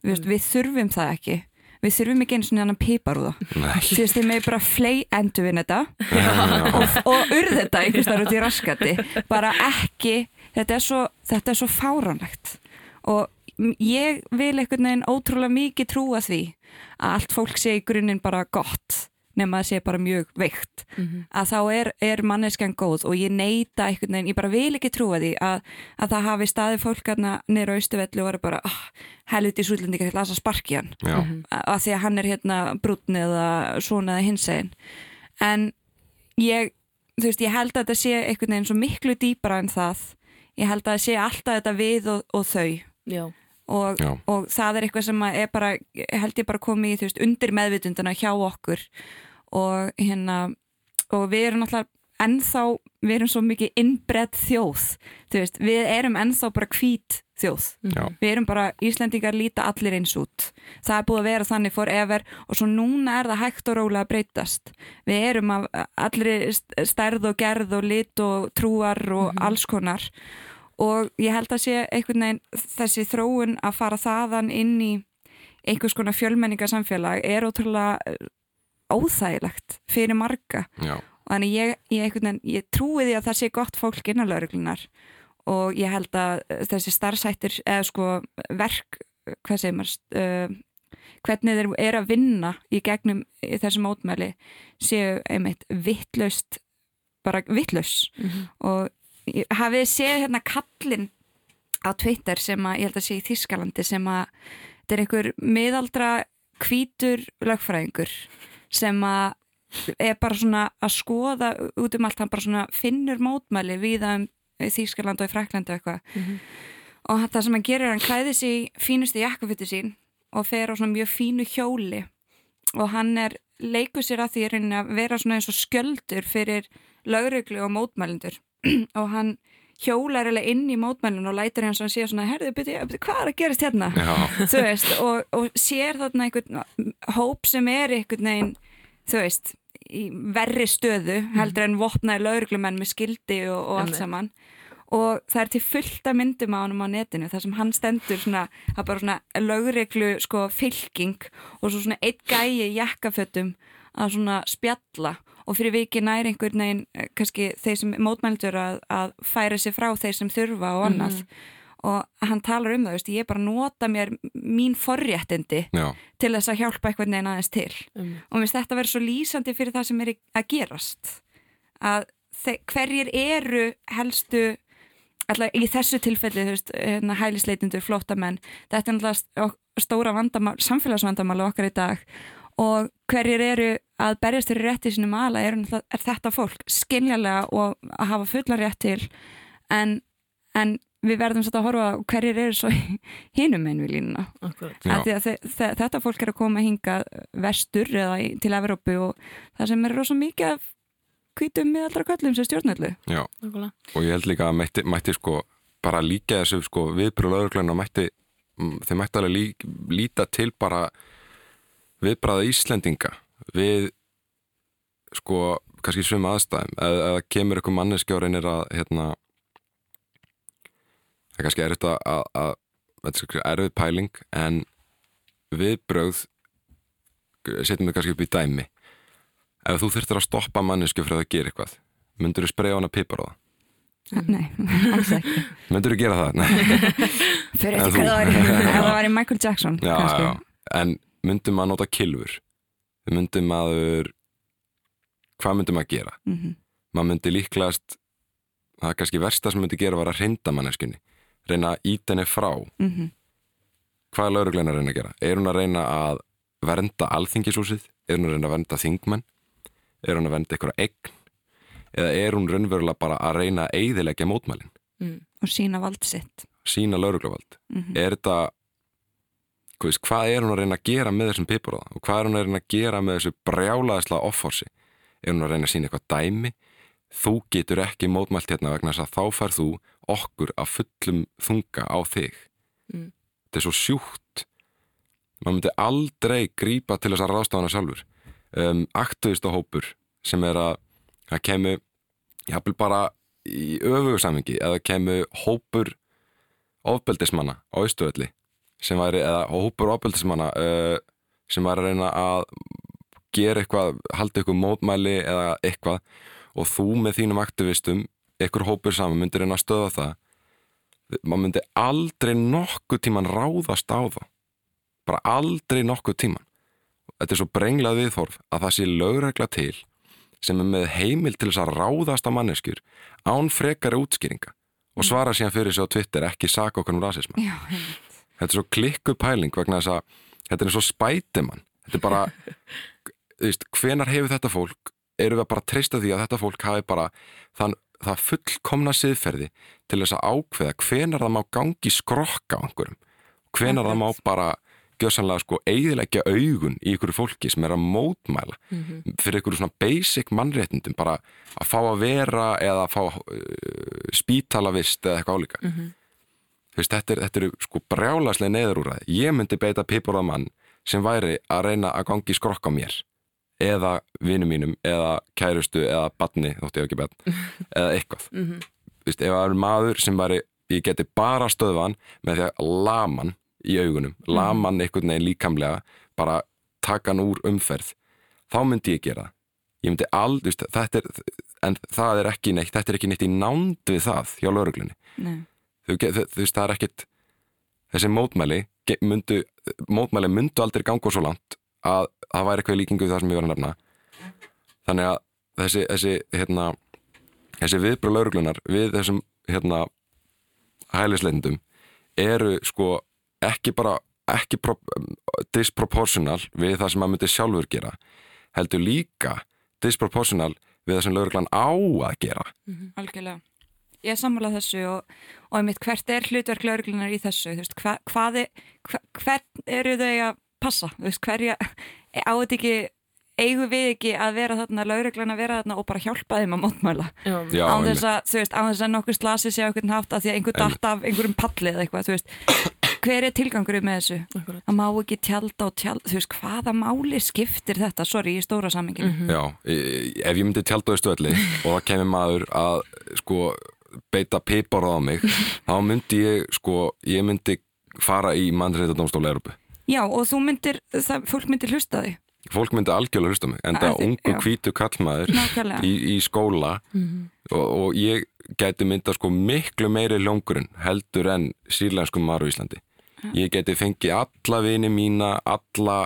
Við, veist, við þurfum það ekki við þurfum ekki einu svona annan piparúða Nei. þú veist, þið með bara flei endur við þetta. Og, og urð þetta einhvers þar út í raskati. Bara ekki, þetta er svo, þetta er svo fáránlegt. Og ég vil einhvern veginn ótrúlega mikið trúa því að allt fólk sé í grunninn bara gott nema að sé bara mjög veikt. Að þá er, er manneskjan góð og ég neita einhvern veginn, ég bara vil ekki trúa því að, að það hafi staði fólk hérna nýra á Austuvelli og var bara oh, helviti sútlendingar hérna að sparki hann. Já, að því að hann er hérna brúnn eða svona eða hinsegin. En ég þú veist, ég held að þetta sé einhvern veginn svo miklu dýpara en það. Ég held að það sé alltaf þetta við og, og þau. Já, og, og það er eitthvað sem að er bara, held ég bara komið í veist, undir meðvitunduna hjá okkur og hérna og við erum náttúrulega ennþá við erum svo mikið innbredd þjóð. Veist, við erum ennþá bara hvít þjóð. Já, við erum bara, Íslendingar líta allir eins út. Það er búið að vera þannig forever og svo núna er það hægt og rólega að breytast. Við erum af allir stærð og gerð og lit og trúar og alls konar. Og ég held að sé einhvern veginn þessi þróun að fara þaðan inn í einhvers konar fjölmenningarsamfélag er ótrúlega óþægilegt fyrir marga. Já, og þannig ég, ég, veginn, ég trúi því að það sé gott fólk innan lauruglunar og ég held að eh, þessi starfsættir eða sko verk hvað segir maður uh, hvernig þeir eru að vinna í gegnum í þessu mótmæli séu einmitt vittlaust bara vittlaus og ég- hafið þið séð hérna kallinn á Twitter sem að ég held að sé í Þískalandi sem að þetta er einhver miðaldra hvítur lögfræðingur sem að er bara svona að skoða út um allt, hann bara svona finnur mótmæli viða um Þýskaland og í Fræklandi og eitthvað. Og það sem hann gerir, er hann klæði sig í fínustu jakkafutti sín og fer á svona mjög fínu hjóli. Og hann er leikur sér að því að vera svona eins og skjöldur fyrir lögreglu og mótmælindur og hann hjólar eða inn í mótmælinu og lætur hans að sé svona, herðu, byrju, byrju, hvað er að gerast hérna? já, þú veist, og, og sér þarna einhvern hóp sem er einhvern veginn, þú veist í verri stöðu, heldur en vopnaði lauruglumenn með skildi og, og allt saman. Og það er til fullta myndum á honum á netinu þar sem hann stendur svona, það er bara svona lauruglu sko fylking og svo svona eitt gæi í jakkafötum að svona spjalla og fyrir viki nær einhvern veginn eh, kannski þeir sem mótmældur að, að færa sig frá þeir sem þurfa og annað. Og hann talar um það, veist, ég bara nota mér mín forréttindi já, til þess að hjálpa einhvern veginn aðeins til. Um. og mér finnst þetta verið svo lýsandi fyrir það sem er að gerast. Að hverjir eru helstu alltaf í þessu tilfelli þú veist, hérna, hælisleitindur, flóttamenn. Þetta er alltaf stóra vandamál samfélagsvandamála okkar í dag og hverjir eru að berjast fyrir rétti sinum ala er, er þetta fólk skiljalega og að hafa fulla rétt til. En, en við verðum svolítið að horfa hverjir eru svo hinum einn við línuna. Að þetta fólk er að koma hinga vestur eða í, til Evrópu og það sem er rosa mikið af hvítum miðaldra köllum sem stjórnöldu já. Nákvæmlega. og ég held líka að mætti, mætti sko bara líka þessu sko viðbröð lögregluna mætti, mm, þeir mætti alveg lí, líta til bara viðbræða Íslendinga við sko kannski svöma aðstæðum eða, eða kemur ykkur manneski og reynir að hérna það er kannski erfitt að, að, að þetta er erfið pæling en viðbröð setjum við kannski upp í dæmi ef þú þurftir að stoppa mannesku fyrir að gera eitthvað myndur þú spreja hana pipar á það Nei, alls ekki Myndur þú gera það? Nei. Fyrir eftir hvað það ef það væri Michael Jackson Já, kannski. já, en myndum maður nota kilfur myndum maður hvað myndum maður gera? Mhm. maður myndi líklegast það er kannski versta sem myndi gera var að reynda manneskunni reyna að íta henni frá Mhm. hvað er laurugleina að reyna að gera? Er hún að reyna að vernda alþingishúsið? Er hún að reyna að vernda þingmenn? Er hún að vernda einhverja eign? Eða er hún raunverulega bara að reyna að eyðilegja mótmælin? og sína vald sitt Sína lauruglevald? Mhm. er þetta veist, hvað er hún að reyna að gera með þessum piparóða? Og hvað er hún að reyna að gera með þessu brjálaðislega offorsi? Er hún að reyna að sína eitthvað dæmi? Þú getur ekki mótmælt hérna vegna þess að þá fær þú okkur að fullum þunga á þig. Mm. þetta er svo sjúkt. Maður myndi aldrei grípa til þess að ráðstafana sjálfur. Um, aktivista hópur sem er að það kemur jafnvel bara í öfugusamingi eða kemur hópur ofbeldismanna á Ístuvelli sem væri, eða hópur ofbeldismanna uh, sem væri að reyna að gera eitthvað, halda eitthvað mótmæli eða eitthvað. Og þú með þínum aktivistum, eitthvað hópur saman myndir reyna að stöða það. Maður myndi aldrei nokkuð tíman ráðast á það bara aldrei nokkuð tíman þetta er svo brenglað viðhorf að það sé lögregla til sem er með heimil til þess að ráðast á manneskjur án frekari útskýringa og svara síðan fyrir sig á Twitter ekki saka okkur um rasisma. Já. Þetta er svo klikku pæling vegna þess að þetta er svo spætimann þetta er bara þú veist, hvenar hefur þetta fólk eru við að bara treysta því að þetta fólk hafi bara þann, það fullkomna siðferði til þess að ákveða hvenar það má gangi skrokka á einhverjum? Hvenar það má bara gjössanlega sko eigðilegja augun í ykkur fólki sem er að mótmæla fyrir ykkur svona basic mannréttindum bara að fá að vera eða að fá uh, spítalavist eða eitthvað álíka. Þú veist, þetta, er, eru sko brjálaslega neðurúræði. Ég myndi beita pipurða mann sem væri að reyna að gangi skrokk á mér eða vinum mínum eða kærustu eða badni, þótti ég ekki badn eða eitthvað. Mhm. Þú veist, ef það er maður sem væri, ég geti bara stöðvan með því að laman í augunum, laman einhvern veginn líkamlega, bara taka hann úr umferð, þá myndi ég gera það. Ég myndi aldrei, þetta er, en það er ekki neitt, þetta er ekki neitt í nánd við það hjá lauruglunni Nei. Þú, veist, það er ekkit þessi mótmæli myndu, mótmæli myndu aldrei ganga svo langt að það væri eitthvað líkingu það sem ég var að nefna. Þannig að þessi, þessi hérna, þessi viðbröð lauruglunar við þessum hérna hælisleindum eru sko ekki bara ekki pro, disproportional við það sem maður myndi sjálfur gera heldur líka disproportional við það sem lauruglan á að gera. Algjörlega ég er sammálað þessu og, og einmitt hvert er hlutverk lauruglunar í þessu þú veist, hva, hvað er, hva, hvern eru þau að passa, þú veist, hverja á þetta ekki eigum við ekki að vera þarna lauruglan að vera þarna og bara hjálpa þeim að mótmæla Já. Já, án einmitt. þess að, þú veist, án þess að nokkur slasi sé á einhvern hátt að því að einhver datt af einhverjum palli eða eitthvað, þú veist hver er tilgangurinn með þessu? Það má ekki tjálta og tjálta, þú veist, hvaða máli skiptir þetta, sorry, í stóra samminginu Já, e- ef ég myndi tjálta á stöðli og það kemur maður að sko beita piparað á mig þá myndi ég sko ég myndi fara í mannréttadómstóla Európu Já, og þú myndir, það, fólk myndir hlusta þig. Fólk myndi algjörlega hlusta mig en Að það þi- ungu já. hvítu kallmaður í, í skóla og, og ég geti mynda sko miklu meiri ljóngurinn heldur en sírlenskum maður á Íslandi. Ég geti fengið alla vini mína alla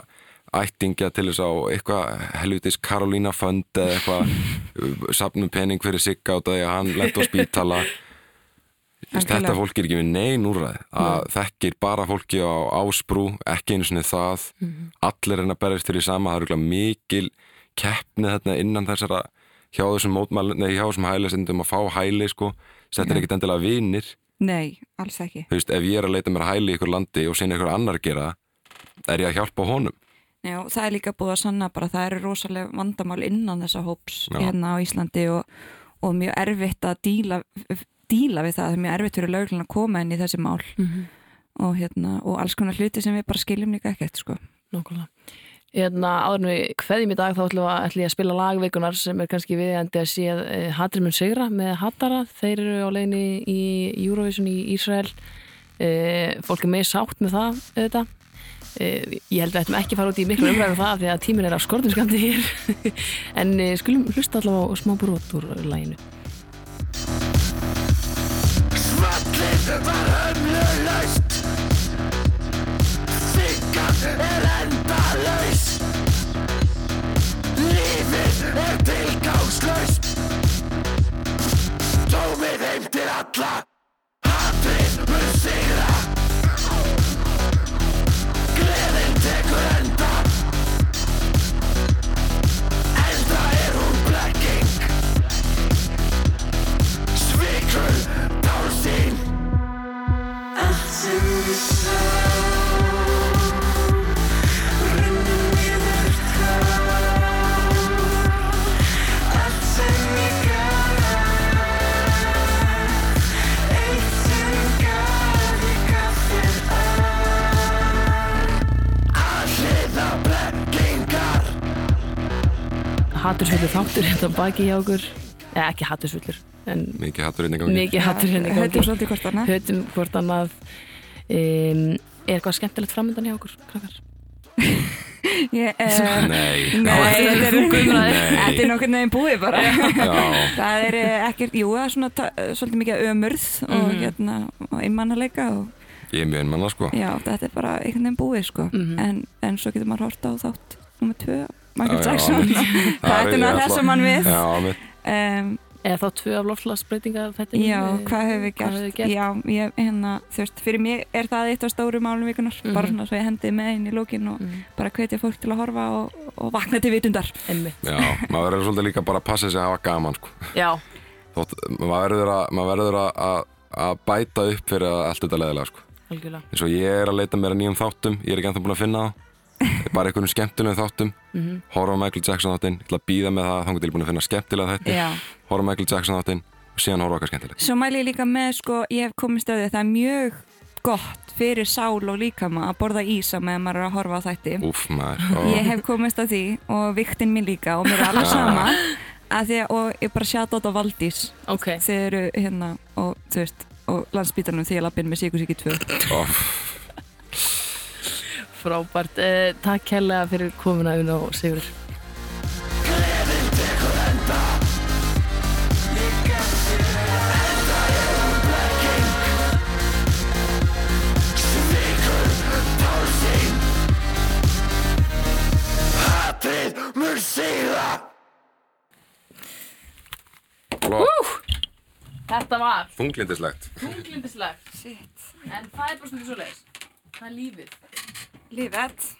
ættingja til þess á eitthvað helvitis Karolína Fönd eða eitthvað sapnum pening fyrir sigga át að því að hann lent á spítala. Þetta fólk er ekki við nein úrræð að þekkir bara fólki á ásbrú ekki einu sinni það. Allir er að berjast til í sama. Það eru mikil keppni þarna innan þessara hjá þessum mótmæl nei, hjá þessum hælisendum að fá hæli sko. Þetta er ekkit endilega vinir. Nei, alls ekki. þú veist, ef ég er að leita mér að hæli í ykkur landi og sinna ykkur annar gera er ég að hjálpa honum Já, það er líka búið að sanna bara að það eru rosalega vandamál innan þessa hóps Já. hérna á Íslandi og, og mjög erfitt að díla, díla við það, það er mjög erfitt fyrir lögurinn að koma inn í þessi mál og, hérna, og alls konar hluti sem við bara skiljum líka ekkert sko. Nákvæmlega. Hérna, áður en við kveðjum í dag þá ætlum að, ég að spila lagveikunar sem er kannski viðendi að sé að Hatrir mun sigra með Hattara. Þeir eru á leiðinni í Eurovision í Ísrael. E, fólk er með sátt með það auðvitað. E, ég held að við ættum ekki að fara út í miklu umræðum það því að tíminn er af skortum skamdi hér. en e, skulum hlusta allavega á smá brot úr læginu. Hattursvöldur þáttur hérna baki hjá okkur. Eða ekki hattursvöldur, en mikið hattur í gangi mikið hattur hérna í gangi. Höfum svolítið hvort annað. höfum hvort annað um, er eitthvað skemmtilegt framöndan hjá okkur krakkar? Ég, uh, nei, þetta er, er nokkur neginn búið bara. já, Það er eh, ekkert, jú, það er svona svolítið mikið ömurð og Mhm. hérna, og einmannaleika og ég er mjög einmanna sko já, þetta er bara einhvern veginn búið, sko. Mhm. En, en svo getur maður horta á þátt nummer tvö, Michael Jackson. það er ég það sem hann við. Um, Eða þá tvö af lofslagsbreytingar þetta já, hvað hefur við gert? við gert? Já, ég, hérna, þú veist, fyrir mig er það eitt af stóru málum vikunar, bara Mhm. svona svo ég hendið með inn í lókin og Mm. bara hvetja fólk til að horfa og, og vakna til vitundar. Já, maður verður svolítið líka bara að passa sig að hafa gaman sko Já, Þótt, maður verður að, maður verður að, að, að bæta upp fyrir að allt þetta leðilega sko algjörlega eins og ég er að leita mér að nýjum þáttum ég er ekki ennþá búin að finna það bara einhvernum skemmtilegum þáttum. Mhm. horfa á Michael Jackson þáttinn, ég ætla að býða með það. Þannig til ég er búin að finna skemmtilega þetta Já. horfa á Michael Jackson þáttinn og síðan horfa á okkar skemmtilegt. Svo mæli ég líka með, sko, ég hef komist að því að það er mjög gott fyrir sál og líkama að borða ísa meðan maður er að horfa á þætti. Úf maður. Ó, Ég hef komist að því og viktinn mín líka og mér er alveg sama. Að því að, og ég bara sjata á þetta Valdís. Ok, þeir eru hérna og og landsbítanum því að lappin með Sigursíki 2. ó, frábært. Eh, Takk kærlega fyrir komuna un og Sigur Þetta var þunglindislegt þunglindislegt Shit. En það er bara stundum svo leiðis Það er lífið livet.